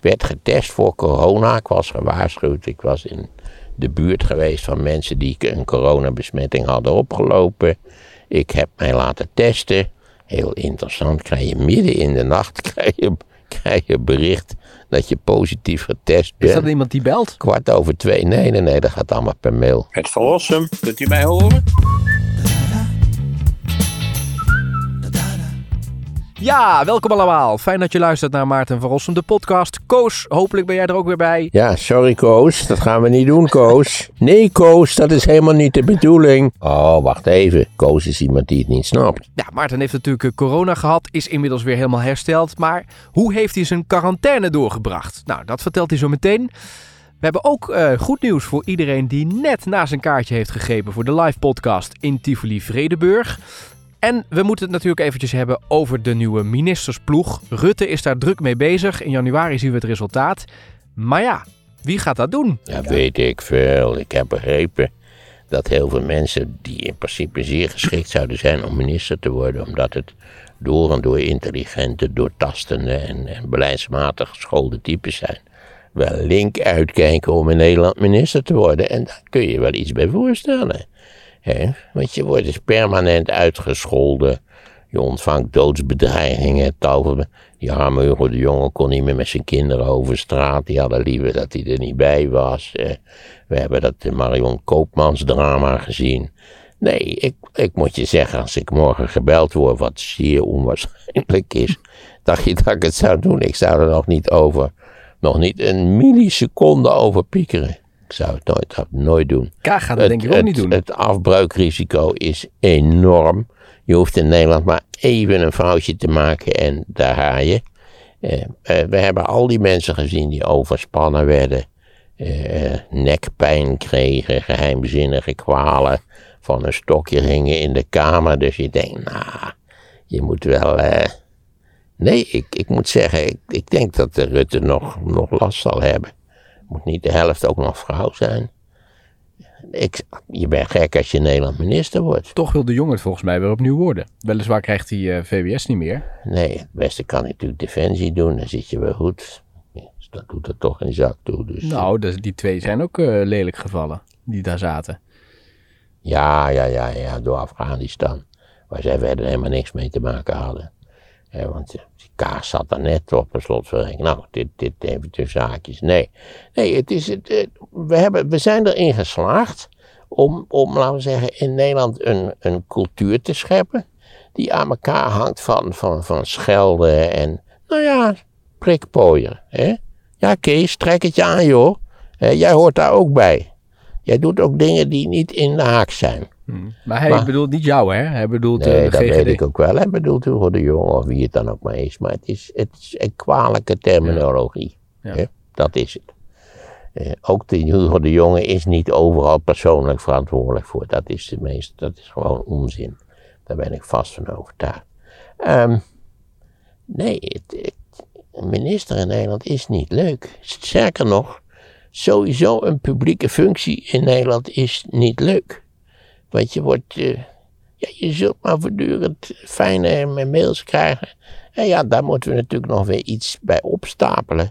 werd getest voor corona. Ik was gewaarschuwd. Ik was in de buurt geweest van mensen die een coronabesmetting hadden opgelopen. Ik heb mij laten testen. Heel interessant, krijg je midden in de nacht krijg je, krijg je bericht dat je positief getest bent. Is dat iemand die belt? Kwart over twee. Nee, nee, nee, dat gaat allemaal per mail. Het verlossen, kunt u mij horen? Ja, welkom allemaal. Fijn dat je luistert naar Maarten van Rossum, de podcast. Koos, hopelijk ben jij er ook weer bij. Ja, sorry Koos, dat gaan we niet doen Koos. Nee Koos, dat is helemaal niet de bedoeling. Oh, wacht even. Koos is iemand die het niet snapt. Ja, Maarten heeft natuurlijk eh, corona gehad, is inmiddels weer helemaal hersteld. Maar hoe heeft hij zijn quarantaine doorgebracht? Nou, dat vertelt hij zo meteen. We hebben ook uh, goed nieuws voor iedereen die net na zijn kaartje heeft gegrepen voor de live podcast in Tivoli Vredeburg. En we moeten het natuurlijk eventjes hebben over de nieuwe ministersploeg. Rutte is daar druk mee bezig. In januari zien we het resultaat. Maar ja, wie gaat dat doen? Ja, weet ik veel. Ik heb begrepen dat heel veel mensen die in principe zeer geschikt zouden zijn om minister te worden, omdat het door en door intelligente, doortastende en, en beleidsmatig geschoolde types zijn, wel link uitkijken om in Nederland minister te worden. En daar kun je wel iets bij voorstellen. Want je wordt dus permanent uitgescholden. Je ontvangt doodsbedreigingen. Tal die arme Hugo de Jonge kon niet meer met zijn kinderen over straat. Die hadden liever dat hij er niet bij was. we hebben dat Marion Koopmans drama gezien. Nee, ik, ik moet je zeggen, als ik morgen gebeld word, wat zeer onwaarschijnlijk is, dacht je dat ik het zou doen. Ik zou er nog niet over, nog niet een milliseconde over piekeren. Ik zou het nooit, nooit doen. Kaag gaat het, denk ik ook niet doen. Het afbreukrisico is enorm. Je hoeft in Nederland maar even een foutje te maken en daar ga je. Eh, eh, we hebben al die mensen gezien die overspannen werden, eh, nekpijn kregen, geheimzinnige kwalen, van een stokje gingen in de kamer. Dus je denkt, nou, je moet wel. Nee, ik, ik moet zeggen, ik, ik denk dat de Rutte nog, nog last zal hebben. Moet niet de helft ook nog vrouw zijn. Ik, je bent gek als je Nederland minister wordt. Toch wil de jongen volgens mij weer opnieuw worden. Weliswaar krijgt hij uh, VWS niet meer. Nee, het beste kan natuurlijk defensie doen. Dan zit je wel goed. Dat doet er toch geen zak toe. Dus. Nou, dus die twee zijn ook uh, lelijk gevallen. Die daar zaten. Ja, ja, ja, ja. Door Afghanistan. Waar zij verder helemaal niks mee te maken hadden. Ja, want die kaas zat er net op een slotverrekening. Nou, dit, dit even tussen zaakjes. Nee, nee het is het, we, hebben, we zijn erin geslaagd om, om, laten we zeggen, in Nederland een, een cultuur te scheppen. Die aan elkaar hangt van, van, van schelden en, nou ja, prikpooien. Hè? Ja, Kees, trek het je aan, joh. jij hoort daar ook bij. Jij doet ook dingen die niet in de haak zijn. Hmm. Maar hij bedoelt niet jou, hè? Hij bedoelt nee, uh, dat weet ik ook wel. Hij bedoelt Hugo de Jonge of wie het dan ook maar is. Maar het is, het is een kwalijke terminologie. Ja. Dat is het. Uh, ook de Hugo de Jonge is niet overal persoonlijk verantwoordelijk voor. Dat is, de meest, dat is gewoon onzin. Daar ben ik vast van overtuigd. Um, nee, het, een minister in Nederland is niet leuk. Sterker nog, sowieso een publieke functie in Nederland is niet leuk. Want je wordt, uh, ja, je zult maar voortdurend fijne mails krijgen. En ja, daar moeten we natuurlijk nog weer iets bij opstapelen.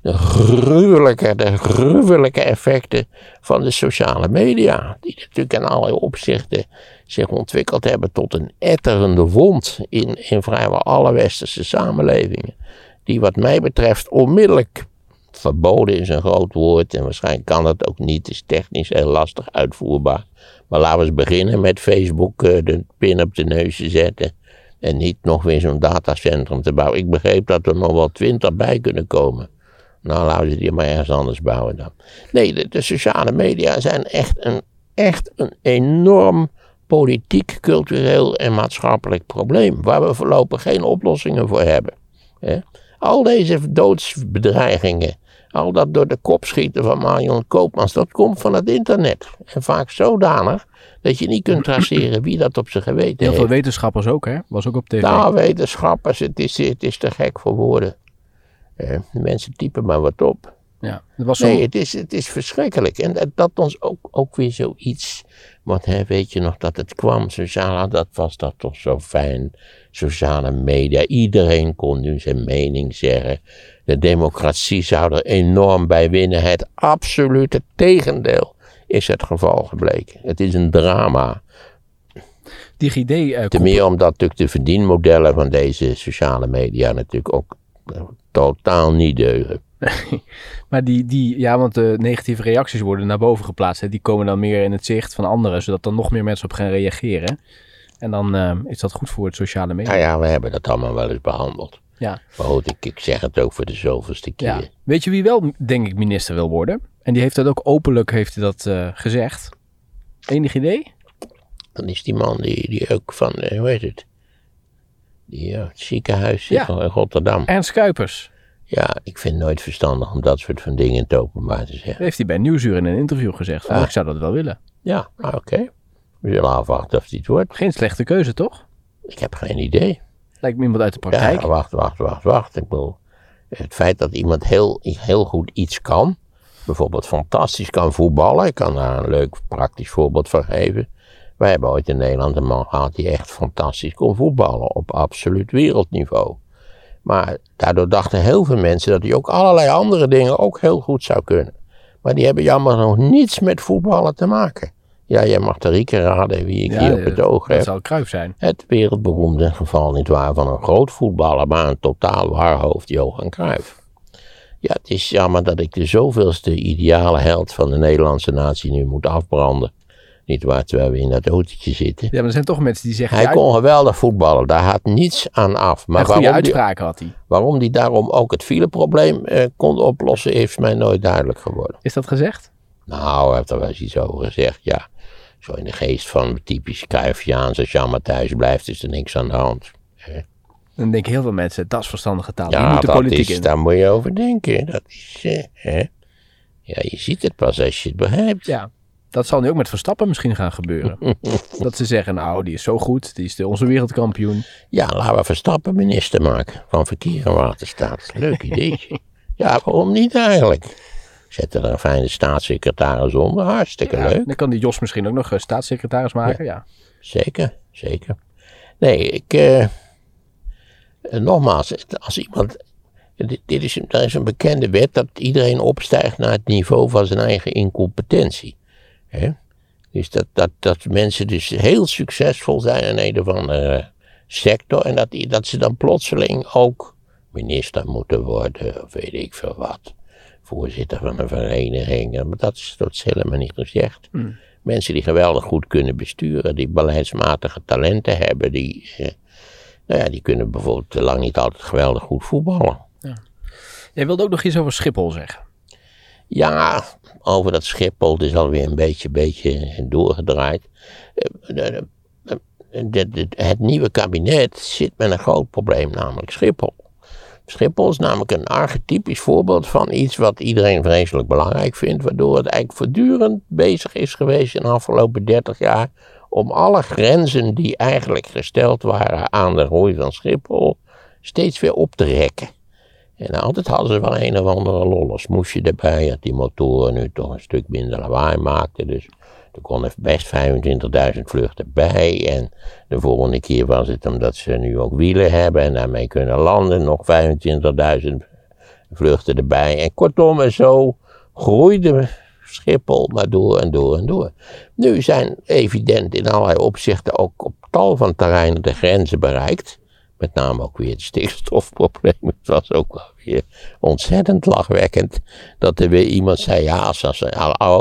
De gruwelijke, de gruwelijke effecten van de sociale media. Die natuurlijk in allerlei opzichten zich ontwikkeld hebben tot een etterende wond in, in vrijwel alle westerse samenlevingen. Die wat mij betreft onmiddellijk verboden is een groot woord en waarschijnlijk kan dat ook niet. Is technisch heel lastig uitvoerbaar. Maar laten we eens beginnen met Facebook uh, de pin op de neus te zetten. En niet nog weer zo'n datacentrum te bouwen. Ik begreep dat er nog wel twintig bij kunnen komen. Nou, laten we die maar ergens anders bouwen dan. Nee, de, de sociale media zijn echt een, echt een enorm politiek, cultureel en maatschappelijk probleem. Waar we voorlopig geen oplossingen voor hebben. Al deze doodsbedreigingen al dat door de kop schieten van Marion Koopmans, dat komt van het internet. En vaak zodanig dat je niet kunt traceren wie dat op zijn geweten heeft. Heel veel wetenschappers ook, hè? Was ook op tv. Nou, wetenschappers, het is, het is te gek voor woorden. De mensen typen maar wat op. Ja, dat was zo... Nee, het is, het is verschrikkelijk. En dat, dat ons ook, ook weer zoiets. Want hè, weet je nog dat het kwam, sociale, dat was dat toch zo fijn. Sociale media, iedereen kon nu zijn mening zeggen. De democratie zou er enorm bij winnen. Het absolute tegendeel is het geval gebleken. Het is een drama. DigiD... eh, Ten meer omdat natuurlijk de verdienmodellen van deze sociale media natuurlijk ook eh, totaal niet deugen. Maar die, die, ja, want de negatieve reacties worden naar boven geplaatst. Hè. Die komen dan meer in het zicht van anderen, zodat dan nog meer mensen op gaan reageren. En dan eh, is dat goed voor het sociale media. Nou ja, we hebben dat allemaal wel eens behandeld. Ja. Maar goed, ik, ik zeg het ook voor de zoveelste keer. Ja. Weet je wie wel, denk ik, minister wil worden? En die heeft dat ook openlijk heeft dat, eh, gezegd. Enig idee? Dan is die man die, die ook van, eh, hoe heet het? Die het ziekenhuis Ja. in Rotterdam. Ernst Kuipers. Ja, ik vind het nooit verstandig om dat soort van dingen in het openbaar te Dat zeggen. heeft hij bij Nieuwsuur in een interview gezegd. Van, Ah. Ik zou dat wel willen. Ja, nou, oké. We zullen afwachten of die het wordt. Geen slechte keuze, toch? Ik heb geen idee. Lijkt me iemand uit de praktijk. Ja, wacht, wacht, wacht, wacht. Ik bedoel, het feit dat iemand heel, heel goed iets kan, bijvoorbeeld fantastisch kan voetballen, ik kan daar een leuk praktisch voorbeeld van geven. Wij hebben ooit in Nederland een man gehad die echt fantastisch kon voetballen, op absoluut wereldniveau. Maar daardoor dachten heel veel mensen dat hij ook allerlei andere dingen ook heel goed zou kunnen. Maar die hebben jammer nog niets met voetballen te maken. Ja, jij mag de rieken raden wie ik Ja, hier op het oog heb. Dat zal Kruif zijn. Het wereldberoemde geval niet waar van een groot voetballer, maar een totaal waarhoofd Johan Cruijff. Ja, het is jammer dat ik de zoveelste ideale held van de Nederlandse natie nu moet afbranden. Niet waar, terwijl we in dat autootje zitten. Ja, maar er zijn toch mensen die zeggen... Hij kon geweldig voetballen, daar had niets aan af. Maar goede waarom die, uitspraken had hij. waarom die daarom ook het fileprobleem eh, kon oplossen, is mij nooit duidelijk geworden. Is dat gezegd? Nou, hij heeft er wel eens iets over gezegd, ja. Zo in de geest van typisch Cruyffiaans, als Jan maar thuis blijft, is er niks aan de hand. Dan denken heel veel mensen, dat is verstandige taal. Ja, moet de dat politiek is, in. daar moet je over denken. Dat is, eh, hè. Ja, je ziet het pas als je het begrijpt. Ja, dat zal nu ook met Verstappen misschien gaan gebeuren. dat ze zeggen, nou, die is zo goed. Die is de, onze wereldkampioen. Ja, laten we Verstappen minister maken van Verkeer en Waterstaat. Leuk ideetje. ja, waarom niet eigenlijk? Zet er een fijne staatssecretaris onder, hartstikke Ja, leuk. dan kan die Jos misschien ook nog eh, staatssecretaris maken. Ja. Zeker, zeker. Nee, ik. eh, nogmaals, als iemand. Dit, dit is, er is een bekende wet dat iedereen opstijgt naar het niveau van zijn eigen incompetentie. Hè? Dus dat, dat, dat mensen dus heel succesvol zijn in een of andere sector. En dat, die- dat ze dan plotseling ook minister moeten worden, of weet ik veel wat. Voorzitter van een vereniging. Maar dat is, dat is helemaal niet gezegd. Mensen die geweldig goed kunnen besturen, die beleidsmatige talenten hebben, die, eh, nou ja, die kunnen bijvoorbeeld lang niet altijd geweldig goed voetballen. Jij wilde ook nog iets over Schiphol zeggen. Ja, over dat Schiphol, is alweer een beetje, beetje doorgedraaid. Eh, de- de- het nieuwe kabinet zit met een groot probleem, namelijk Schiphol. Schiphol is namelijk een archetypisch voorbeeld van iets wat iedereen vreselijk belangrijk vindt, waardoor het eigenlijk voortdurend bezig is geweest in de afgelopen 30 jaar om alle grenzen die eigenlijk gesteld waren aan de groei van Schiphol steeds weer op te rekken. En altijd hadden ze wel een of andere lollen smoesje erbij, dat die motoren nu toch een stuk minder lawaai maakten. Dus er konden best 25.000 vluchten bij. En de volgende keer was het omdat ze nu ook wielen hebben en daarmee kunnen landen, nog 25.000 vluchten erbij. En kortom, en zo groeide Schiphol maar door en door en door. Nu zijn evident in allerlei opzichten ook op tal van terreinen de grenzen bereikt. Met name ook weer het stikstofprobleem. Het was ook wel weer ontzettend lachwekkend. Dat er weer iemand zei, ja, als, als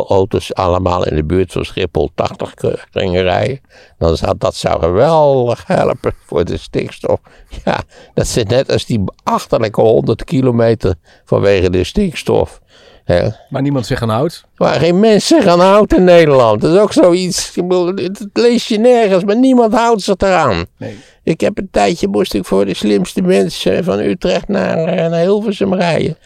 auto's allemaal in de buurt van Schiphol 80 k- gingen rijden, dan zou dat zou geweldig helpen voor de stikstof. Ja, dat zit net als die achterlijke 100 kilometer vanwege de stikstof. Hè. Maar niemand zich aan houdt. Waar geen mensen gaan houden in Nederland. Dat is ook zoiets. Het, lees je nergens, maar niemand houdt zich eraan. Nee. Ik heb een tijdje moest ik voor de slimste mensen van Utrecht naar, eh, naar Hilversum rijden.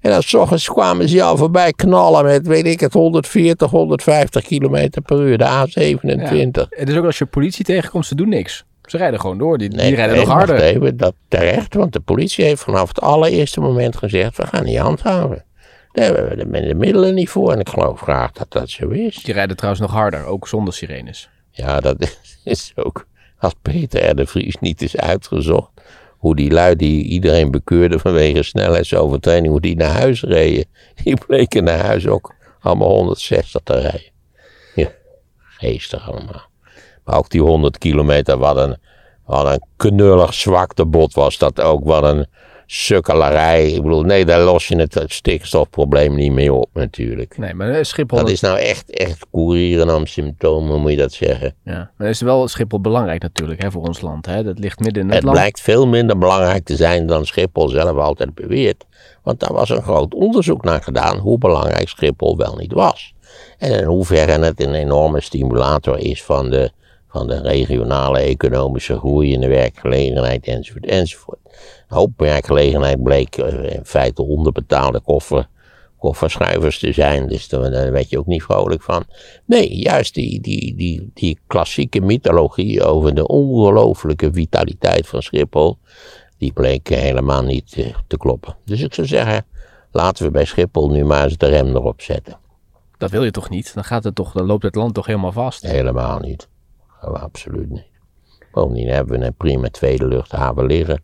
En dan 's ochtends kwamen ze al voorbij knallen met, weet ik het, 140, 150 kilometer per uur. De A27. Het is ook als je politie tegenkomt, ze doen niks. Ze rijden gewoon door. Die, Nee, die rijden nee, nog harder. even, dat terecht, want de politie heeft vanaf het allereerste moment gezegd, we gaan niet handhaven. Daar hebben we de, de middelen niet voor. En ik geloof graag dat dat zo is. Die rijden trouwens nog harder, ook zonder sirenes. Ja, dat is ook. Als Peter R. de Vries niet is uitgezocht. Hoe die lui die iedereen bekeurde vanwege snelheidsovertreding. Hoe die naar huis reden. Die bleken naar huis ook allemaal 160 te rijden. Ja, geestig allemaal. Maar ook die 100 kilometer, wat een, wat een knullig zwaktebod was dat ook. Wat een sukkelarij. Ik bedoel, nee, daar los je het stikstofprobleem niet mee op natuurlijk. Nee, maar eh, Schiphol... Dat is nou echt, echt koerieren om symptomen, moet je dat zeggen. Ja, maar is wel Schiphol belangrijk natuurlijk hè, voor ons land. Hè? Dat ligt midden in het, Het land. blijkt veel minder belangrijk te zijn dan Schiphol zelf altijd beweert. Want daar was een groot onderzoek naar gedaan hoe belangrijk Schiphol wel niet was. En in hoeverre het een enorme stimulator is van de, van de regionale economische groei en de werkgelegenheid enzovoort enzovoort. Een hoop werkgelegenheid bleek eh, in feite onderbetaalde koffer, kofferschuivers te zijn, dus daar werd je ook niet vrolijk van. Nee, juist die, die, die, die klassieke mythologie over de ongelooflijke vitaliteit van Schiphol, die bleek helemaal niet eh, te kloppen. Dus ik zou zeggen, laten we bij Schiphol nu maar eens de rem erop zetten. Dat wil je toch niet? Dan, gaat het toch, dan loopt het land toch helemaal vast? Helemaal niet. Oh, absoluut niet. Bovendien hebben we een prima tweede luchthaven liggen.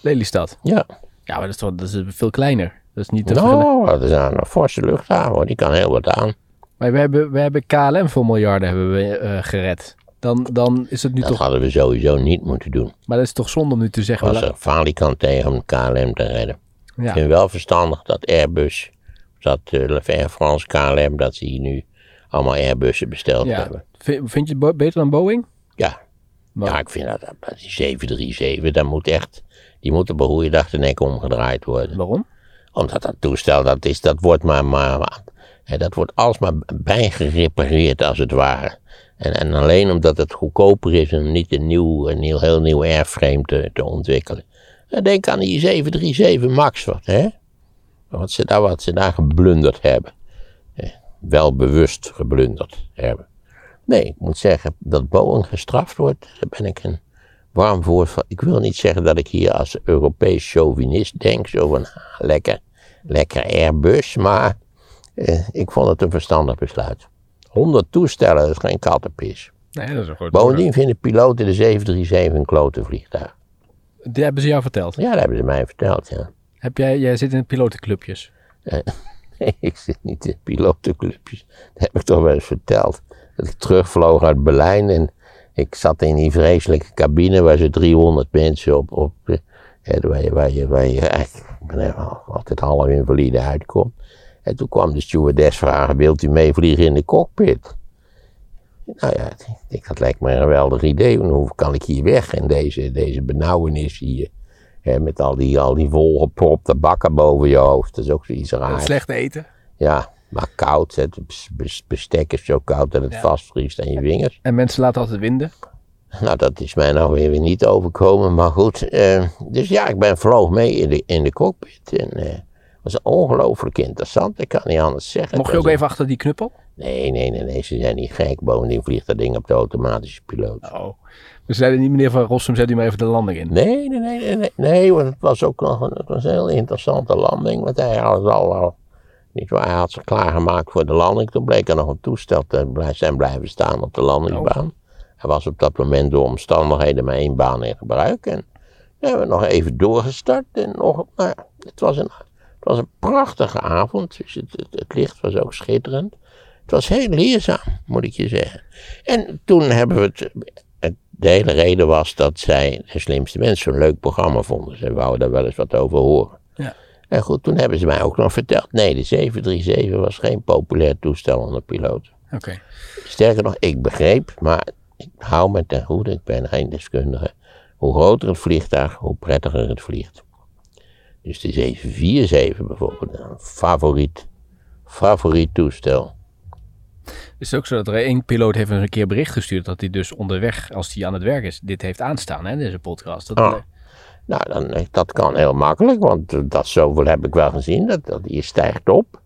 Lelystad. Ja, Ja, maar dat is, toch, dat is veel kleiner. Dat is niet te nou, dat is een forse luchthaven, hoor. die kan heel wat aan. Maar we hebben, we hebben KLM voor miljarden hebben we, eh, gered. Dan, dan is het nu Dat toch... hadden we sowieso niet moeten doen. Maar dat is toch zonde om nu te zeggen... was we- er falikant tegen om KLM te redden. Ik ja. vind wel verstandig dat Airbus, dat uh, Air France, KLM, dat ze hier nu allemaal Airbussen besteld ja. hebben. Vind, vind je het bo- beter dan Boeing? Ja, Maar- ja, ik vind dat, dat die 737, dat moet echt, die moet op een goede dag de nek omgedraaid worden. Waarom? Omdat dat toestel, dat, is, dat wordt maar, maar hè, dat wordt alsmaar bijgerepareerd als het ware. En, en alleen omdat het goedkoper is om niet een nieuw, een heel, heel nieuw airframe te, te ontwikkelen. En Denk aan die 737 MAX wat, hè? Wat ze daar, wat ze daar geblunderd hebben. Wel bewust geblunderd hebben. Nee, ik moet zeggen dat Boeing gestraft wordt, daar ben ik een warm voor. Ik wil niet zeggen dat ik hier als Europees chauvinist denk, zo van lekker, lekker Airbus, maar eh, ik vond het een verstandig besluit. 100 toestellen, dat is geen kattenpis. Nee, dat is een groot Bovendien vinden piloten de 737 een klote vliegtuig. Die hebben ze jou verteld. Ja, dat hebben ze mij verteld, ja. Heb jij, jij zit in pilotenclubjes. Nee, ik zit niet in pilotenclubjes. Dat heb ik toch wel eens verteld. Dat ik terugvloog uit Berlijn en ik zat in die vreselijke cabine waar ze 300 mensen op, op eh, hè, waar, je, waar, je, waar je eigenlijk altijd half invalide uitkomt. En toen kwam de stewardess vragen, wilt u meevliegen in de cockpit? Nou ja, ik denk, dat lijkt me een geweldig idee. want Hoe kan ik hier weg in deze, deze benauwenis hier? Hè, met al die, al die volgepropte bakken boven je hoofd. Dat is ook zoiets raars. Slecht eten. Ja, maar koud. Het bes- bes- bestek is zo koud dat het Ja. vastvriest aan je vingers. En mensen laten altijd winden. Nou, dat is mij nou weer niet overkomen, maar goed. eh, dus ja, ik ben vloog mee in de, in de cockpit. En eh, het was ongelooflijk interessant. Ik kan niet anders zeggen. Mocht je ook even achter die knuppel? Nee, nee, nee, nee, ze zijn niet gek. Bovendien vliegt dat ding op de automatische piloot. Oh. Dus zeiden niet meneer Van Rossum, zet u maar even de landing in. Nee, nee, nee, nee, nee, nee, want het was ook nog een, het was een heel interessante landing. Want hij had het al, al niet waar, hij had zich klaargemaakt voor de landing. Toen bleek er nog een toestel te zijn blijven staan op de landingsbaan. Hij was op dat moment door omstandigheden maar één baan in gebruik. En we hebben nog even doorgestart. En nog, nou ja, het, was een, het was een prachtige avond. Dus het, het, het licht was ook schitterend. Het was heel leerzaam, moet ik je zeggen. En toen hebben we het. het de hele reden was dat zij, de slimste mensen, zo'n leuk programma vonden. Ze wouden daar wel eens wat over horen. Ja. En goed, toen hebben ze mij ook nog verteld. Nee, de 737 was geen populair toestel onder piloten. Oké. Sterker nog, ik begreep, maar ik hou me ten goede, ik ben geen deskundige. Hoe groter het vliegtuig, hoe prettiger het vliegt. Dus de 747 bijvoorbeeld, een favoriet, favoriet toestel. Het is ook zo dat er één piloot heeft eens een keer bericht gestuurd dat hij dus onderweg, als hij aan het werk is, dit heeft aanstaan, hè, deze podcast. Dat, Ah. Nou, dan, eh, dat kan heel makkelijk, want eh, dat zoveel heb ik wel gezien. Dat, dat, die stijgt op.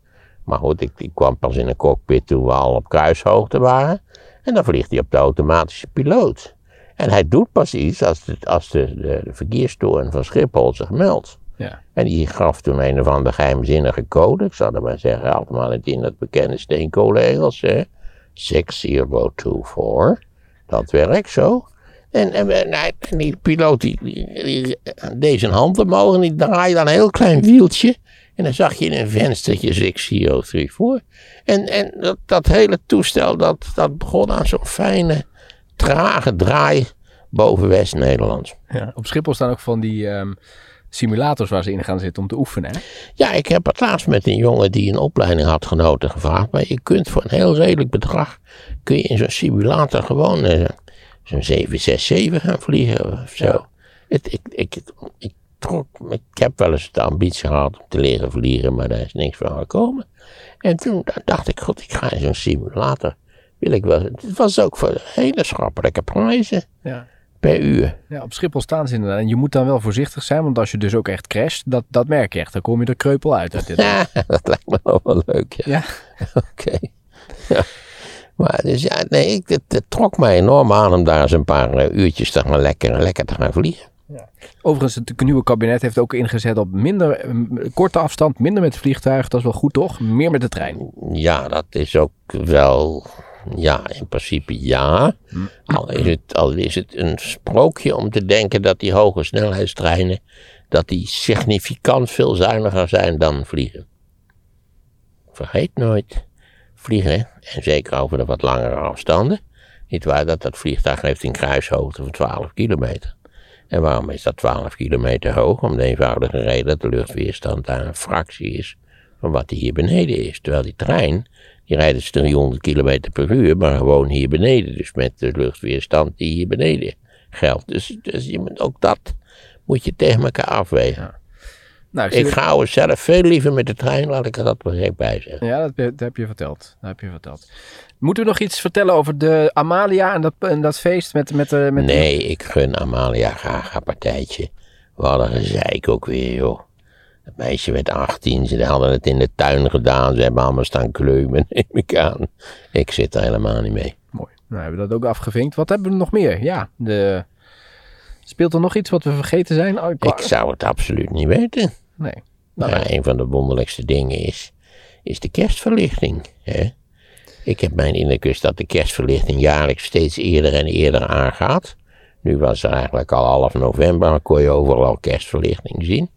Maar goed, ik, ik kwam pas in een cockpit toen we al op kruishoogte waren. En dan vliegt hij op de automatische piloot. En hij doet pas iets als de, als de, de, de verkeerstoren van Schiphol zich meldt. Ja. En die gaf toen een of andere geheimzinnige code. Ik zal er maar zeggen, allemaal het in dat bekende steenkolenengels. hè. 6024. Dat werkt zo. En, en, en en die piloot die, die, die deed zijn hand omhoog en die draaide dan een heel klein wieltje. En dan zag je in een venstertje 6034. En, en dat, dat hele toestel dat, dat begon aan zo'n fijne, trage draai boven West-Nederland. Ja. Op Schiphol staan ook van die ehm, simulators waar ze in gaan zitten om te oefenen. Hè? Ja, ik heb het laatst met een jongen die een opleiding had genoten gevraagd. Maar je kunt voor een heel redelijk bedrag, kun je in zo'n simulator gewoon eh, zo'n 767 gaan vliegen of zo. Ja. Het, ik, ik, ik, trok, ik heb wel eens de ambitie gehad om te leren vliegen, maar daar is niks van gekomen. En toen dacht ik, god, ik ga in zo'n simulator. Wil ik wel. Het was ook voor hele schappelijke prijzen Ja. per uur. Ja, op Schiphol staan ze inderdaad. En je moet dan wel voorzichtig zijn, want als je dus ook echt crasht, dat, dat merk je echt. Dan kom je er kreupel uit. uit dit. Ja, dat lijkt me wel wel leuk, ja. Ja. Oké. Ja. Maar dus ja, nee, ik, het, het trok mij enorm aan om daar eens een paar eh, uurtjes te gaan lekker, lekker te gaan vliegen. Overigens, het nieuwe kabinet heeft ook ingezet op minder korte afstand, minder met het vliegtuig. Dat is wel goed, toch? Meer met de trein. Ja, dat is ook wel, ja, in principe ja. Al is het, al is het een sprookje om te denken dat die hoge snelheidstreinen, dat die significant veel zuiniger zijn dan vliegen. Vergeet nooit, vliegen, en zeker over de wat langere afstanden, niet waar dat dat vliegtuig heeft een kruishoogte van 12 kilometer. En waarom is dat 12 kilometer hoog? Om de eenvoudige reden dat de luchtweerstand daar een fractie is van wat die hier beneden is. Terwijl die trein, die rijdt dus 300 kilometer per uur, maar gewoon hier beneden. Dus met de luchtweerstand die hier beneden geldt. Dus, dus je moet ook dat moet je tegen elkaar afwegen. Nou, ik ga zelf veel liever met de trein, laat ik er dat even bij zeggen. Ja, dat, dat heb je verteld. Dat heb je verteld. Moeten we nog iets vertellen over de Amalia en dat, en dat feest met, met, de met Nee, ik gun Amalia graag haar partijtje. We hadden gezeik ook weer, joh. Het meisje werd 18, ze hadden het in de tuin gedaan, ze hebben allemaal staan kleumen, neem ik aan. Ik zit er helemaal niet mee. Mooi. Nou, hebben we dat ook afgevinkt. Wat hebben we nog meer? Ja, de... speelt er nog iets wat we vergeten zijn? Oh, Ik zou het absoluut niet weten. Nee. Nou, ja, een van de wonderlijkste dingen is, is de kerstverlichting. Hè? Ik heb mijn indruk dat de kerstverlichting jaarlijks steeds eerder en eerder aangaat. Nu was er eigenlijk al half november, kon je overal al kerstverlichting zien.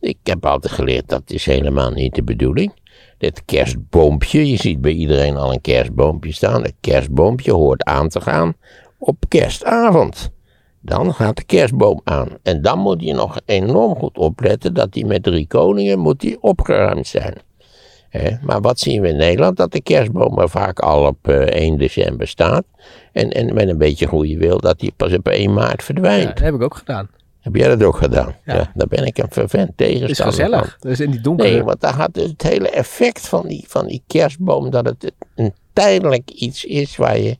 Ik heb altijd geleerd dat is helemaal niet de bedoeling. Dit kerstboompje, je ziet bij iedereen al een kerstboompje staan. Het kerstboompje hoort aan te gaan op kerstavond. Dan gaat de kerstboom aan. En dan moet je nog enorm goed opletten dat die met drie koningen moet die opgeruimd zijn. Maar wat zien we in Nederland? Dat de kerstboom er vaak al op eh, 1 december staat. En, en met een beetje goede wil dat die pas op 1 maart ja, verdwijnt. dat heb ik ook gedaan. Heb jij dat ook gedaan? Ja. Ja. daar ben ik een vervent Het is tegenstander gezellig. van. Dus in die donkere... Nee, want daar gaat dus het hele effect van die, van die kerstboom, dat het een tijdelijk iets is waar je,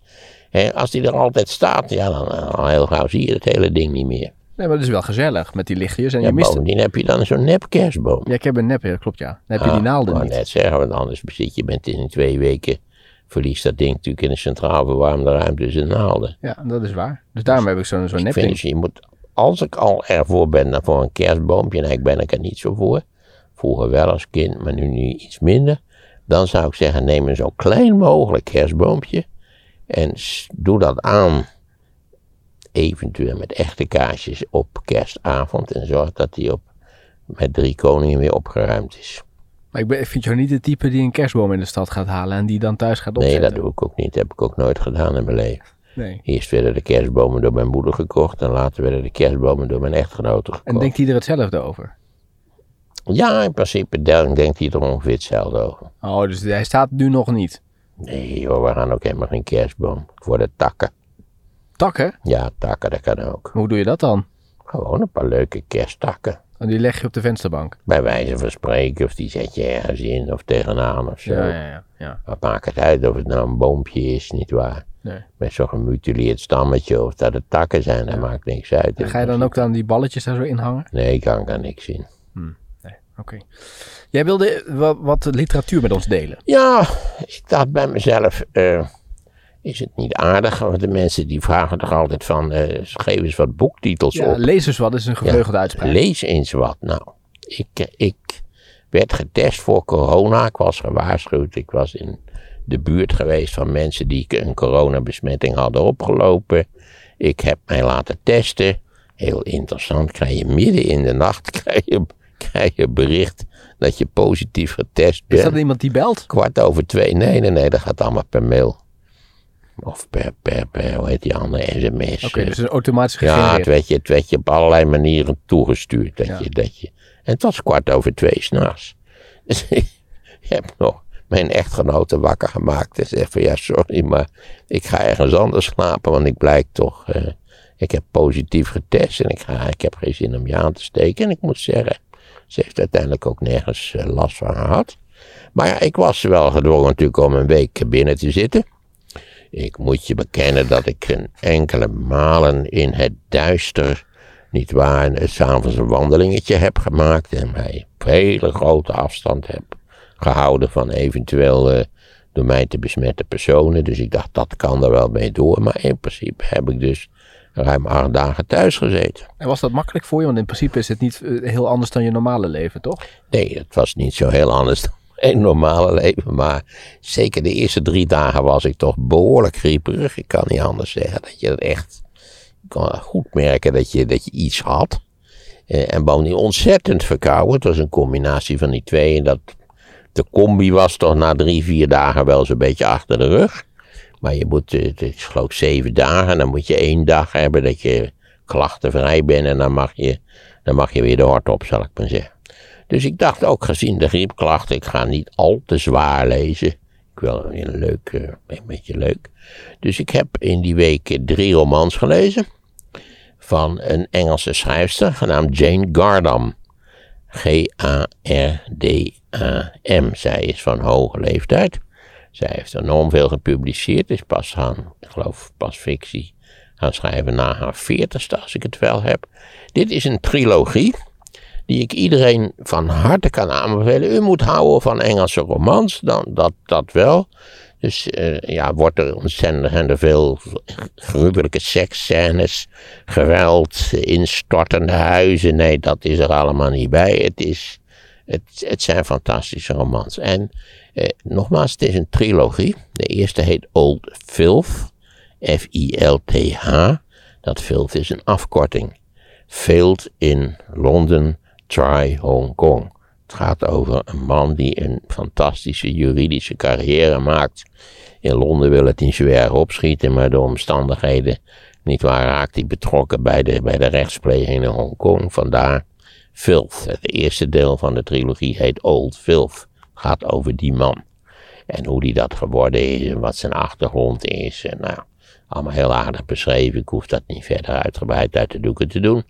als die er altijd staat, ja, dan al heel gauw zie je het hele ding niet meer. Nee, maar het is wel gezellig met die lichtjes. En Ja, je mist... bovendien heb je dan zo'n nep kerstboom. Ja, ik heb een nep, dat klopt ja. Dan heb je die naalden Ik wou niet. net zeggen, want anders zit je met in twee weken, verliest dat ding natuurlijk in een centraal verwarmde ruimte zijn naalden. Ja, dat is waar. Dus daarom heb ik zo'n zo'n nep ding. dus, je moet, als ik al ervoor ben dan voor een kerstboompje, en ik ben ik er niet zo voor, vroeger wel als kind, maar nu, nu iets minder, dan zou ik zeggen, neem een zo klein mogelijk kerstboompje en doe dat aan, eventueel met echte kaarsjes op kerstavond en zorg dat die op, met drie koningen weer opgeruimd is. Maar ik, ben, ik vind jou niet de type die een kerstboom in de stad gaat halen en die dan thuis gaat Nee, opzetten. dat doe ik ook niet. Dat heb ik ook nooit gedaan in mijn leven. Nee. Eerst werden de kerstbomen door mijn moeder gekocht en later werden de kerstbomen door mijn echtgenote gekocht. En denkt hij er hetzelfde over? Ja, in principe denk- denkt hij er ongeveer hetzelfde over. Oh, dus hij staat nu nog niet. Nee joh, we gaan ook helemaal geen kerstboom. Voor de takken. Takken? Ja, takken, dat kan ook. Hoe doe je dat dan? Gewoon een paar leuke kersttakken. En die leg je op de vensterbank. Bij wijze van spreken, of die zet je ergens in of tegenaan of zo. Ja, ja, ja. ja. Wat maakt het uit of het nou een boompje is, nietwaar? Nee. Met zo'n gemutileerd stammetje of dat het takken zijn, dat maakt niks uit. En ga je dan ook dan die balletjes daar zo in hangen? Nee, ik kan er niks in. Nee, oké. Jij wilde wat, wat literatuur met ons delen. Ja, ik dacht bij mezelf, eh, is het niet aardig? Want de mensen die vragen toch altijd van, eh, geef eens wat boektitels Ja, op. lees eens wat is een gevleugelde uitspraak. Lees eens wat. Nou, Ik, ik werd getest voor corona. Ik was gewaarschuwd. Ik was in de buurt geweest van mensen die een coronabesmetting hadden opgelopen. Ik heb mij laten testen. Heel interessant, krijg je midden in de nacht krijg je, krijg je bericht dat je positief getest bent. Is dat iemand die belt? Kwart over twee. Nee, nee, nee, dat gaat allemaal per mail. Of per, per, per hoe heet die andere sms. Oké, dus is automatisch ja, gegenereerd. het werd, je, het werd je op allerlei manieren toegestuurd. Dat Ja. je, dat je, en het was kwart over twee s'nachts. Dus ik heb nog mijn echtgenote wakker gemaakt. En zei van ja, sorry, maar ik ga ergens anders slapen. Want ik blijk toch, eh, ik heb positief getest. En ik, ga, ik heb geen zin om je aan te steken. En ik moet zeggen, ze heeft uiteindelijk ook nergens eh, last van gehad. Maar ja, ik was wel gedwongen natuurlijk om een week binnen te zitten. Ik moet je bekennen dat ik een enkele malen in het duister, niet waar, s'avonds een wandelingetje heb gemaakt en mij op hele grote afstand heb gehouden van eventueel eh, door mij te besmette personen. Dus ik dacht, dat kan er wel mee door. Maar in principe heb ik dus ruim acht dagen thuis gezeten. En was dat makkelijk voor je? Want in principe is het niet eh, heel anders dan je normale leven, toch? Nee, het was niet zo heel anders dan mijn normale leven. Maar zeker de eerste drie dagen was ik toch behoorlijk grieperig. Ik kan niet anders zeggen dat je het echt... Kon goed merken dat je, dat je iets had. Eh, en bovendien ontzettend verkouden. Het was een combinatie van die twee. En dat, de combi was toch na drie, vier dagen wel zo'n beetje achter de rug. Maar je moet, eh, het is geloof ik zeven dagen. Dan moet je één dag hebben dat je klachtenvrij bent. En dan mag je, dan mag je weer de hort op, zal ik maar zeggen. Dus ik dacht ook gezien de griepklachten, ik ga niet al te zwaar lezen. Ik wil een leuk, eh, een beetje leuk. Dus ik heb in die week drie romans gelezen. Van een Engelse schrijfster genaamd Jane Gardam. G-A-R-D-A-M. Zij is van hoge leeftijd. Zij heeft enorm veel gepubliceerd. Is pas gaan, ik geloof pas fictie gaan schrijven na haar veertigste, als ik het wel heb. Dit is een trilogie die ik iedereen van harte kan aanbevelen. U moet houden van Engelse romans, dan, dat, dat wel. Dus eh, ja, wordt er ontzettend veel gruwelijke seksscènes, geweld, instortende huizen. Nee, dat is er allemaal niet bij. Het, is, het, het zijn fantastische romans. En eh, nogmaals, het is een trilogie. De eerste heet Old Filth, F-I-L-T-H. Dat filth is een afkorting. Failed in Londen, try Hong Kong. Het gaat over een man die een fantastische juridische carrière maakt. In Londen wil het niet zo opschieten, maar door omstandigheden, niet waar, raakt hij betrokken bij de, bij de rechtspleging in Hongkong. Vandaar Filth. Het eerste deel van de trilogie heet Old Filth. Gaat over die man. En hoe die dat geworden is en wat zijn achtergrond is. En nou, allemaal heel aardig beschreven. Ik hoef dat niet verder uitgebreid uit de doeken te doen.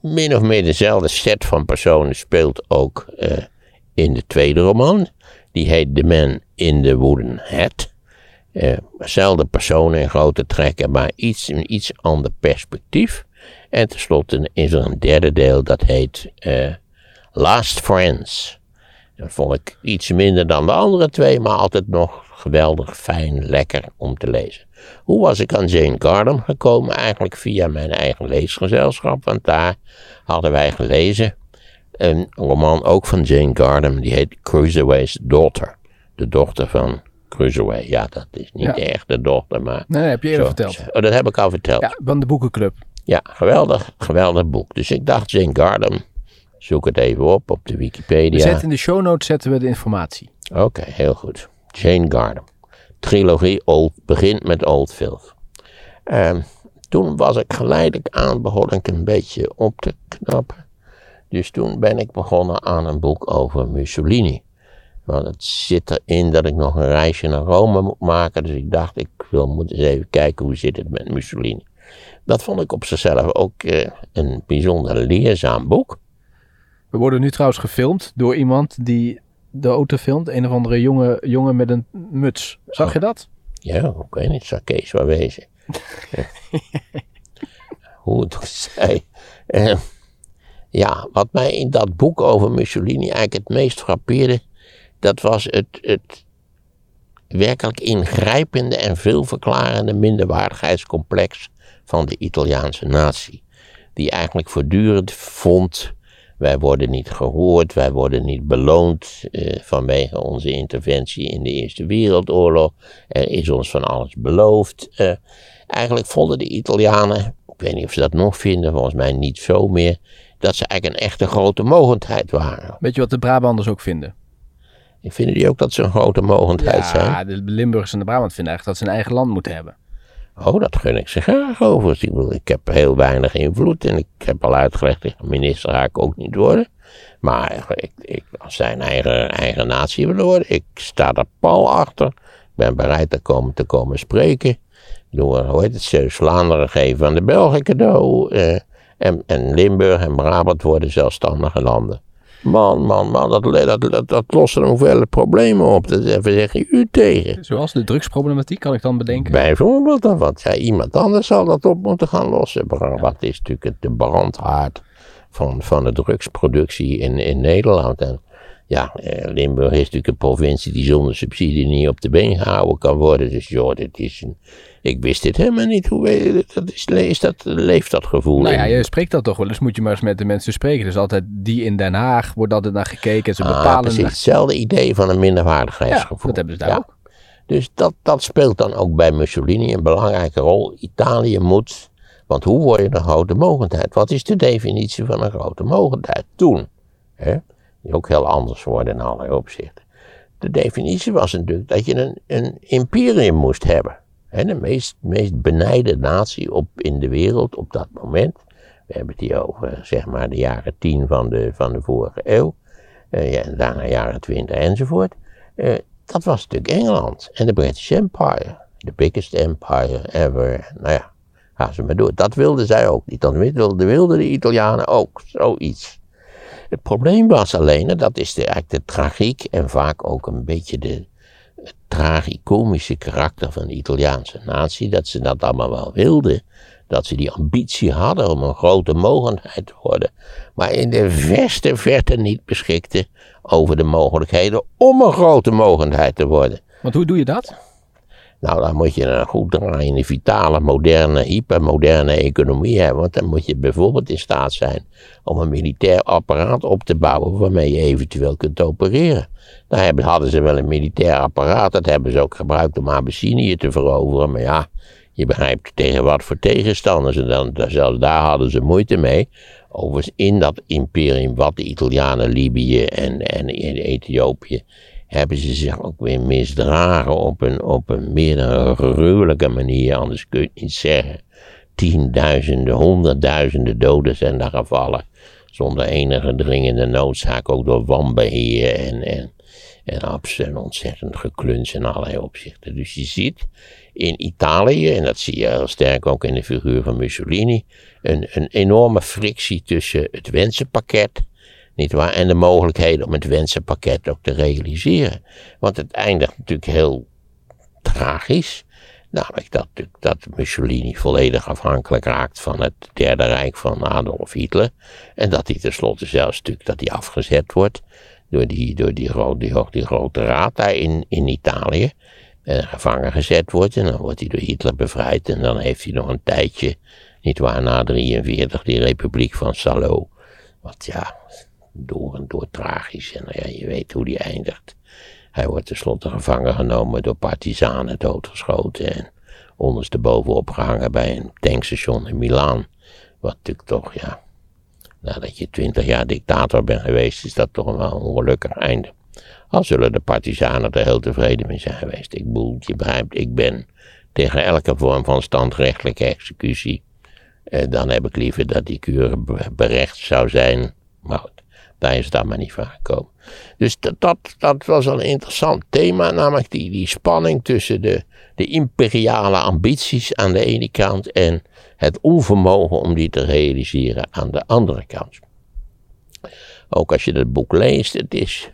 Min of meer dezelfde set van personen speelt ook eh, in de tweede roman. Die heet The Man in the Wooden Hat. Eh, dezelfde personen in grote trekken, maar iets, een iets ander perspectief. En tenslotte is er een derde deel dat heet eh, Last Friends. Dat vond ik iets minder dan de andere twee, maar altijd nog geweldig fijn, lekker om te lezen. Hoe was ik aan Jane Gardam gekomen? Eigenlijk via mijn eigen leesgezelschap, want daar hadden wij gelezen een roman ook van Jane Gardam, die heet Crusoe's Daughter. De dochter van Crusoe. Ja, dat is niet Ja. de echte dochter, maar... Nee, heb je eerder zo- verteld. zo- Oh, dat heb ik al verteld. Ja, van de boekenclub. Ja, geweldig, geweldig boek. Dus ik dacht, Jane Gardam, zoek het even op op de We Wikipedia. zetten in de show notes zetten we de informatie. Oké, heel goed. Jane Gardam. Trilogie Old, begint met Old Filth. Ehm, toen was ik geleidelijk aan, begon ik een beetje op te knappen. Dus toen ben ik begonnen aan een boek over Mussolini. Want het zit erin dat ik nog een reisje naar Rome moet maken. Dus ik dacht, ik wil moeten eens even kijken hoe zit het met Mussolini. Dat vond ik op zichzelf ook eh, een bijzonder leerzaam boek. We worden nu trouwens gefilmd door iemand die de auto filmt. Een of andere jonge, jongen met een muts. Zag je dat? Ja, ik weet niet, zou Kees wel wezen. Hoe het ook zij. Eh, ja, wat mij in dat boek over Mussolini eigenlijk het meest frappeerde, dat was het, het werkelijk ingrijpende en veelverklarende minderwaardigheidscomplex van de Italiaanse natie. Die eigenlijk voortdurend vond, Wij worden niet gehoord, wij worden niet beloond eh, vanwege onze interventie in de Eerste Wereldoorlog. Er is ons van alles beloofd. Eh, eigenlijk vonden de Italianen, ik weet niet of ze dat nog vinden, volgens mij niet zo meer, dat ze eigenlijk een echte grote mogendheid waren. Weet je wat de Brabanders ook vinden? Vinden die ook dat ze een grote mogendheid zijn? Ja, de Limburgers en de Brabant vinden eigenlijk dat ze een eigen land moeten hebben. Oh, dat gun ik ze graag over. Ik, heb heel weinig invloed en ik heb al uitgelegd, ik minister ga ik ook niet worden. Maar ik, ik, als zij een eigen, eigen natie willen worden, ik sta er pal achter. Ik ben bereid te komen, te komen spreken. Door, hoe heet het, Zeeuws-Vlaanderen geven aan de Belgen cadeau. Eh, en, en Limburg en Brabant worden zelfstandige landen. Man, man, man, dat, dat, dat, dat lost er hoeveel problemen op. Dat even zeggen u tegen. Zoals de drugsproblematiek, kan ik dan bedenken? Bijvoorbeeld dan, want ja, iemand anders zal dat op moeten gaan lossen. Brabant is natuurlijk de brandhaard van, van de drugsproductie in, in Nederland. En ja, eh, Limburg is natuurlijk een provincie die zonder subsidie niet op de been gehouden kan worden. Dus joh, dit is een, ik wist dit helemaal niet. Hoe weet dat is, is dat, leeft dat gevoel? Nou ja, je spreekt dat toch wel. Dus moet je maar eens met de mensen spreken. Dus altijd die in Den Haag wordt altijd naar gekeken. Ze ah, bepalen. Precies, hetzelfde idee van een minderwaardigheidsgevoel. Ja, dat hebben ze daar ook. Dus dat, dat speelt dan ook bij Mussolini een belangrijke rol. Italië moet, want hoe word je een grote mogendheid? Wat is de definitie van een grote mogendheid toen? Hè? Die ook heel anders worden in allerlei opzichten. De definitie was natuurlijk dat je een, een imperium moest hebben. En de meest, meest benijde natie op, in de wereld op dat moment. We hebben het hier over zeg maar de jaren 10 van de, van de vorige eeuw. Uh, ja, en daarna jaren 20 enzovoort. Uh, dat was natuurlijk Engeland en de British Empire. The biggest empire ever. Nou ja, gaan ze maar door. Dat wilden zij ook niet. Dat wilden de Italianen ook. Zoiets. Het probleem was alleen, en dat is de, eigenlijk de tragiek en vaak ook een beetje de, tragicomische karakter van de Italiaanse natie, dat ze dat allemaal wel wilden. Dat ze die ambitie hadden om een grote mogendheid te worden, maar in de verste verte niet beschikten over de mogelijkheden om een grote mogendheid te worden. Want hoe doe je dat? Nou, dan moet je een goed draaiende, vitale, moderne, hypermoderne economie hebben. Want dan moet je bijvoorbeeld in staat zijn om een militair apparaat op te bouwen waarmee je eventueel kunt opereren. Daar hadden ze wel een militair apparaat, dat hebben ze ook gebruikt om Abyssinië te veroveren. Maar ja, je begrijpt tegen wat voor tegenstanders. En dan, zelfs daar hadden ze moeite mee. Overigens in dat imperium wat de Italianen, Libië en, en Ethiopië hebben ze zich ook weer misdragen op een, op een meer dan gruwelijke manier, anders kun je het niet zeggen. Tienduizenden, honderdduizenden doden zijn daar gevallen, zonder enige dringende noodzaak, ook door wanbeheer en, en, en, ontzettend gekluns in allerlei opzichten. Dus je ziet in Italië, en dat zie je heel sterk ook in de figuur van Mussolini, een, een enorme frictie tussen het wensenpakket niet waar? En de mogelijkheden om het wensenpakket ook te realiseren. Want het eindigt natuurlijk heel tragisch. Namelijk dat, dat Mussolini volledig afhankelijk raakt van het Derde Rijk van Adolf Hitler. En dat hij tenslotte zelfs natuurlijk dat hij afgezet wordt door die, door die, die, die grote raad daar in, in Italië. En gevangen gezet wordt en dan wordt hij door Hitler bevrijd. En dan heeft hij nog een tijdje, niet waar, na 43 die Republiek van Salo. Wat ja, door en door tragisch. En nou ja, je weet hoe die eindigt. Hij wordt tenslotte gevangen genomen door partisanen, doodgeschoten en ondersteboven opgehangen bij een tankstation in Milaan. Wat natuurlijk toch, ja, nadat je twintig jaar dictator bent geweest, is dat toch wel een ongelukkig einde. Al zullen de partisanen er heel tevreden mee zijn geweest. Ik bedoel, je begrijpt, ik ben tegen elke vorm van standrechtelijke executie. Eh, dan heb ik liever dat die kuur berecht zou zijn. Maar daar is het maar niet van gekomen. Dus dat, dat, dat was een interessant thema, namelijk die, die spanning tussen de, de imperiale ambities aan de ene kant en het onvermogen om die te realiseren aan de andere kant. Ook als je het boek leest, het is.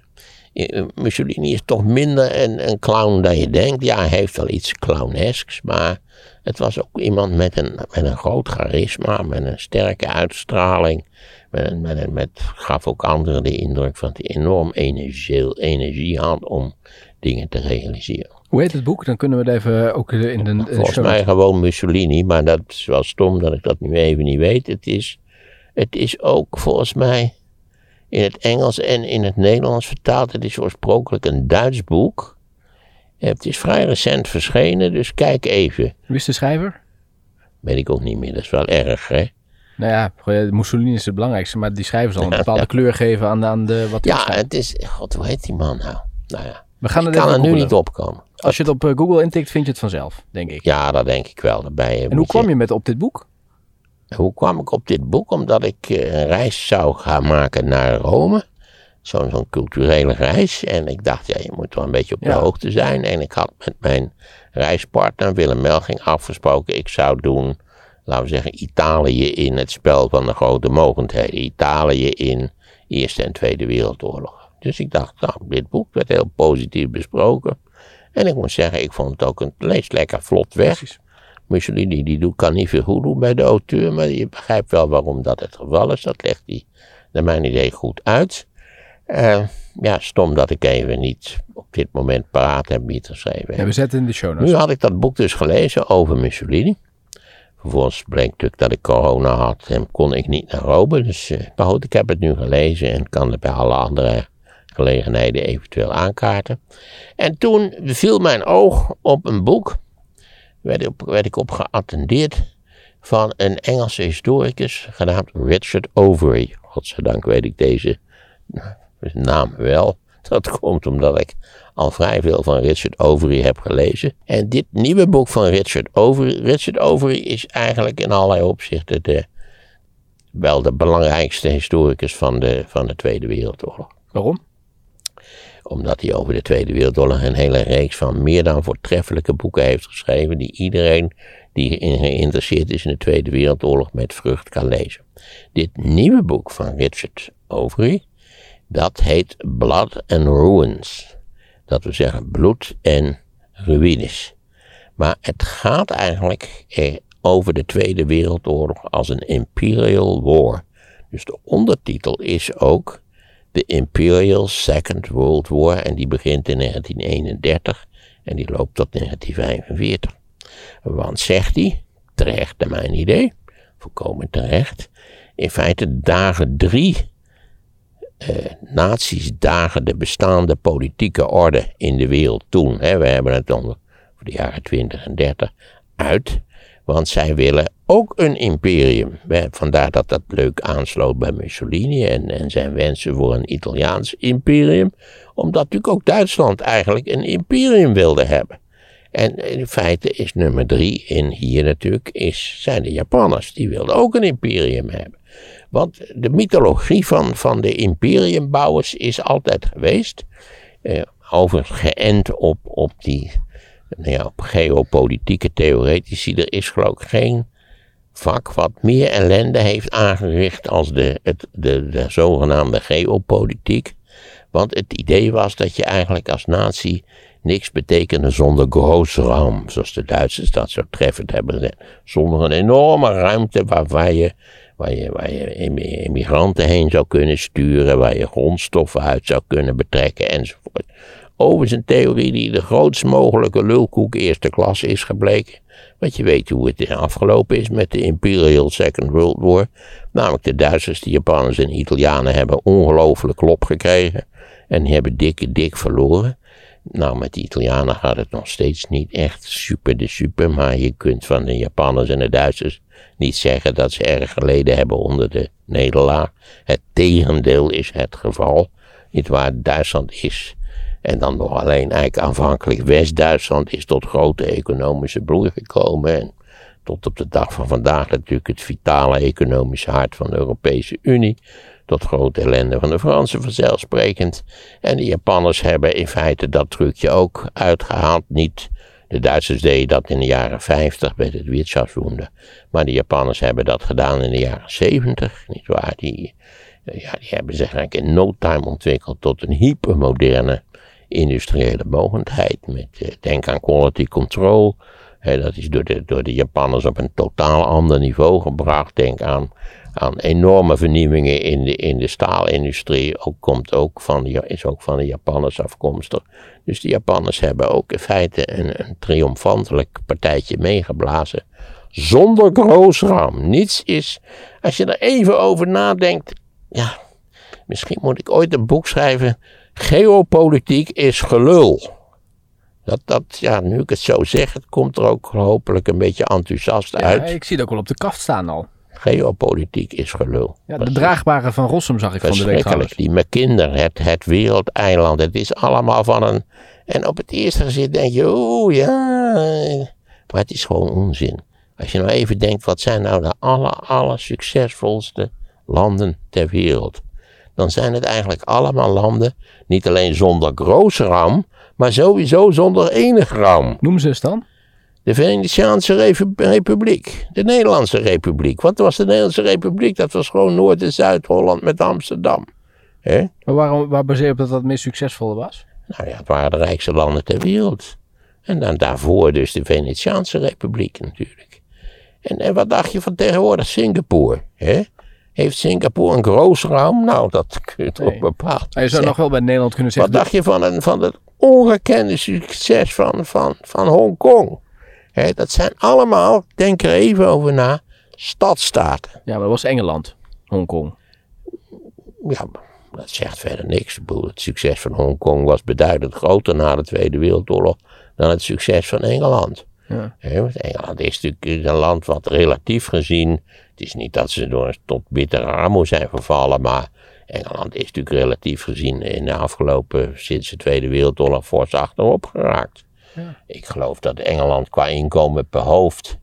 Eh, Mussolini is toch minder een, een clown dan je denkt. Ja, hij heeft wel iets clownesks, maar het was ook iemand met een, met een groot charisma, met een sterke uitstraling. Met, met, met, gaf ook anderen de indruk van hij enorm energie, energie had om dingen te realiseren. Hoe heet het boek? Dan kunnen we het even ook in de. Volgens mij gewoon Mussolini, maar dat is wel stom dat ik dat nu even niet weet. Het is, het is ook volgens mij in het Engels en in het Nederlands vertaald. Het is oorspronkelijk een Duits boek. Het is vrij recent verschenen, dus kijk even. Wie is de schrijver? Weet ik ook niet meer, dat is wel erg, hè? Nou ja, Mussolini is het belangrijkste, maar die schrijver zal een bepaalde kleur geven aan, aan de, wat hij Ja, het is, god, hoe heet die man nou? Nou ja, We gaan het kan er nu niet opkomen. Als je het op eh, Google intikt, vind je het vanzelf, denk ik. Ja, dat denk ik wel. Daarbij En hoe kwam je met op dit boek? Hoe kwam ik op dit boek? Omdat ik eh, een reis zou gaan maken naar Rome. Zo'n zo'n culturele reis. En ik dacht, ja, je moet wel een beetje op de Ja. hoogte zijn. En ik had met mijn reispartner Willem Melging afgesproken. Ik zou doen, laten we zeggen, Italië in het spel van de grote mogendheden. Italië in Eerste en Tweede Wereldoorlog. Dus ik dacht, nou, dit boek werd heel positief besproken. En ik moet zeggen, ik vond het ook een, het leest lekker vlot weg. Precies. Mussolini die doet, kan niet veel goed doen bij de auteur, maar je begrijpt wel waarom dat het geval is. Dat legt hij naar mijn idee goed uit. Eh, ja, stom dat ik even niet op dit moment paraat heb wie het geschreven Ja, we zetten in de show notes. Nu had ik dat boek dus gelezen over Mussolini. Vervolgens bleek natuurlijk dat ik corona had en kon ik niet naar Rome. Dus eh, maar goed, ik heb het nu gelezen en kan het bij alle andere gelegenheden eventueel aankaarten. En toen viel mijn oog op een boek, werd, op, werd ik op geattendeerd, van een Engelse historicus genaamd Richard Overy. Godzijdank weet ik deze naam wel. Dat komt omdat ik al vrij veel van Richard Overy heb gelezen. En dit nieuwe boek van Richard Overy. Richard Overy is eigenlijk in allerlei opzichten de, wel de belangrijkste historicus van de, van de Tweede Wereldoorlog Waarom? Omdat hij over de Tweede Wereldoorlog een hele reeks van meer dan voortreffelijke boeken heeft geschreven, die iedereen die geïnteresseerd is in de Tweede Wereldoorlog met vrucht kan lezen. Dit nieuwe boek van Richard Overy, dat heet Blood and Ruins. Dat wil zeggen bloed en ruïnes. Maar het gaat eigenlijk over de Tweede Wereldoorlog als een Imperial War. Dus de ondertitel is ook de Imperial Second World War en die begint in 1931 en die loopt tot 1945. Want zegt hij, terecht naar mijn idee, volkomen terecht, in feite dagen drie eh, naties dagen de bestaande politieke orde in de wereld toen, hè, we hebben het onder de jaren 20 en 30, uit. Want zij willen ook een imperium. Vandaar dat dat leuk aansloot bij Mussolini en, en zijn wensen voor een Italiaans imperium. Omdat natuurlijk ook Duitsland eigenlijk een imperium wilde hebben. En in feite is nummer drie in hier natuurlijk, is, zijn de Japanners. Die wilden ook een imperium hebben. Want de mythologie van, van de imperiumbouwers is altijd geweest. Eh, overigens geënt op, op die nou ja, op geopolitieke theoretici. Er is geloof ik geen vak wat meer ellende heeft aangericht als de, het, de, de zogenaamde geopolitiek. Want het idee was dat je eigenlijk als natie niks betekende zonder Großraum, zoals de Duitsers dat zo treffend hebben gezegd. Zonder een enorme ruimte waar, waar, je, waar, je, waar je immigranten heen zou kunnen sturen, waar je grondstoffen uit zou kunnen betrekken enzovoort. Overigens een theorie die de grootst mogelijke lulkoek eerste klas is gebleken. Want je weet hoe het afgelopen is met de Imperial Second World War. Namelijk de Duitsers, de Japanners en de Italianen hebben ongelooflijk klop gekregen. En hebben dik, dik verloren. Nou, met de Italianen gaat het nog steeds niet echt super de super. Maar je kunt van de Japanners en de Duitsers niet zeggen dat ze erg geleden hebben onder de nederlaag. Het tegendeel is het geval. Niet waar Duitsland is en dan nog alleen eigenlijk aanvankelijk West-Duitsland is tot grote economische bloei gekomen. En tot op de dag van vandaag natuurlijk het vitale economische hart van de Europese Unie. Tot grote ellende van de Fransen vanzelfsprekend. En de Japanners hebben in feite dat trucje ook uitgehaald. Niet de Duitsers deden dat in de jaren 50 met het Wirtschaftswunder. Maar de Japanners hebben dat gedaan in de jaren 70. Niet waar? Die, ja, die hebben zich eigenlijk in no time ontwikkeld tot een hypermoderne industriële mogendheid. Met, eh, denk aan quality control. Dat is door de, door de Japanners op een totaal ander niveau gebracht. Denk aan, aan enorme vernieuwingen in de, in de staalindustrie. Ook, komt ook van, is ook van de Japanners afkomstig. Dus de Japanners hebben ook in feite een, een triomfantelijk partijtje meegeblazen. Zonder grootschram. Niets is, als je er even over nadenkt, ja, Misschien moet ik ooit een boek schrijven. Geopolitiek is gelul. Dat, dat, ja, nu ik het zo zeg, het komt er ook hopelijk een beetje enthousiast Ja, uit. ik zie het ook wel op de kaft staan al. Geopolitiek is gelul. Ja, de draagbare van Rossum zag ik van de week trouwens. Die McKinder, het, het wereldeiland, het is allemaal van een... En op het eerste gezicht denk je, oeh ja... Maar het is gewoon onzin. Als je nou even denkt, wat zijn nou de aller, aller succesvolste landen ter wereld? Dan zijn het eigenlijk allemaal landen, niet alleen zonder grote ram, maar sowieso zonder enig ram. Noem ze eens dan. De Venetiaanse Repu- Republiek, de Nederlandse Republiek. Wat was de Nederlandse Republiek? Dat was gewoon Noord- en Zuid-Holland met Amsterdam. Maar waarom, waar baseer je op dat dat het meest succesvolle was? Nou ja, het waren de rijkste landen ter wereld. En dan daarvoor dus de Venetiaanse Republiek natuurlijk. En, en wat dacht je van tegenwoordig Singapore? Hè? Heeft Singapore een groot raam? Nou, dat kun je toch Nee. bepaald je zou nog wel bij Nederland kunnen Wat zeggen. dacht je van, een, van het ongekende succes van, van, van Hongkong? Dat zijn allemaal, denk er even over na, stadstaten. Ja, maar dat was Engeland. Hongkong. Ja, dat zegt verder niks. Het succes van Hongkong was beduidend groter na de Tweede Wereldoorlog dan het succes van Engeland. Ja. Want Engeland is natuurlijk een land wat relatief gezien. Het is niet dat ze door, tot bittere armoede zijn vervallen, maar Engeland is natuurlijk relatief gezien in de afgelopen, sinds de Tweede Wereldoorlog, fors achterop geraakt. Ik geloof dat Engeland qua inkomen per hoofd,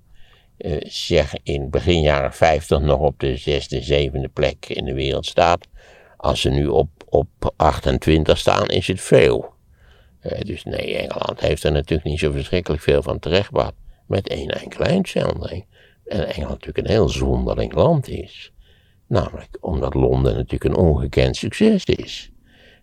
eh, zeg in begin jaren 50 nog op de zesde, zevende plek in de wereld staat. Als ze nu op, op 28 staan, is het veel. Eh, dus nee, Engeland heeft er natuurlijk niet zo verschrikkelijk veel van terechtgebracht. Met één enkele uitzondering. En Engeland natuurlijk een heel zonderling land is. Namelijk omdat Londen natuurlijk een ongekend succes is.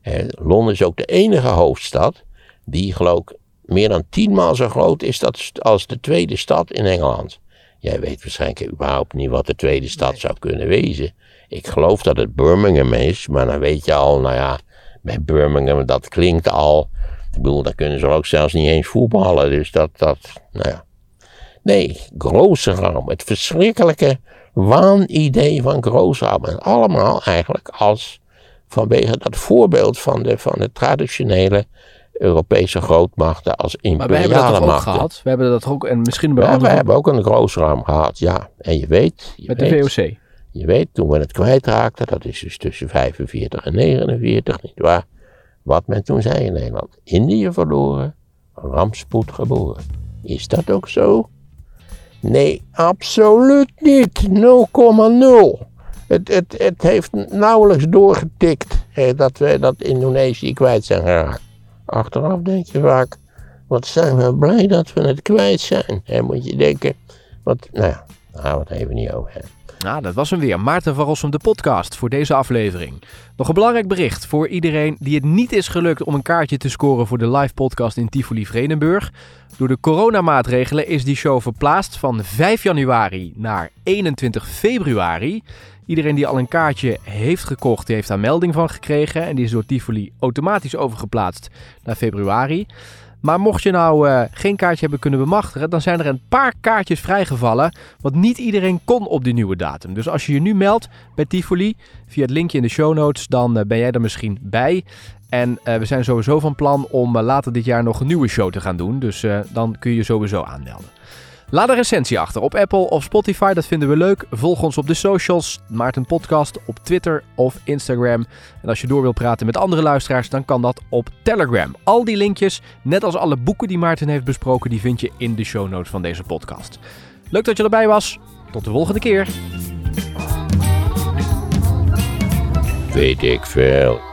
Eh, Londen is ook de enige hoofdstad die geloof ik meer dan tienmaal zo groot is dat, als de tweede stad in Engeland. Jij weet waarschijnlijk überhaupt niet wat de tweede stad zou kunnen wezen. Ik geloof dat het Birmingham is, maar dan weet je al, nou ja, bij Birmingham, dat klinkt al. Ik bedoel, daar kunnen ze ook zelfs niet eens voetballen, dus dat, dat, nou ja. Nee, Grooseram, het verschrikkelijke waanidee van Grooseram. En allemaal eigenlijk als vanwege dat voorbeeld van de, van de traditionele Europese grootmachten als Maar wij hebben dat imperiale ook machten. gehad? We hebben dat ook, en misschien bij Ja, we hebben ook een Grooseram gehad, ja. En je weet, je met de weet, VOC. je weet, toen we het kwijtraakten, dat is dus tussen 45 en 49, nietwaar? Wat men toen zei in Nederland. Indië verloren, rampspoed geboren. Is dat ook zo? Nee, absoluut niet. 0,0. Het, het, het heeft nauwelijks doorgetikt dat we dat Indonesië kwijt zijn geraakt. Achteraf denk je vaak, wat zijn we blij dat we het kwijt zijn. Hè, moet je denken, wat, nou ja, daar gaan we het even niet over. Nou, dat was hem weer. Maarten van Rossum, de podcast voor deze aflevering. Nog een belangrijk bericht voor iedereen die het niet is gelukt om een kaartje te scoren voor de live podcast in Tivoli Vredenburg. Door de coronamaatregelen is die show verplaatst van 5 januari naar 21 februari. Iedereen die al een kaartje heeft gekocht, heeft daar melding van gekregen. En die is door Tivoli automatisch overgeplaatst naar februari. Maar mocht je nou eh, geen kaartje hebben kunnen bemachtigen, dan zijn er een paar kaartjes vrijgevallen. Want niet iedereen kon op die nieuwe datum. Dus als je je nu meldt bij Tivoli via het linkje in de show notes, dan eh, ben jij er misschien bij. En eh, we zijn sowieso van plan om later dit jaar nog een nieuwe show te gaan doen. Dus dan kun je je sowieso aanmelden. Laat een recensie achter op Apple of Spotify, dat vinden we leuk. Volg ons op de socials, Maarten Podcast op Twitter of Instagram. En als je door wilt praten met andere luisteraars, dan kan dat op Telegram. Al die linkjes, net als alle boeken die Maarten heeft besproken, die vind je in de show notes van deze podcast. Leuk dat je erbij was. Tot de volgende keer. Weet ik veel.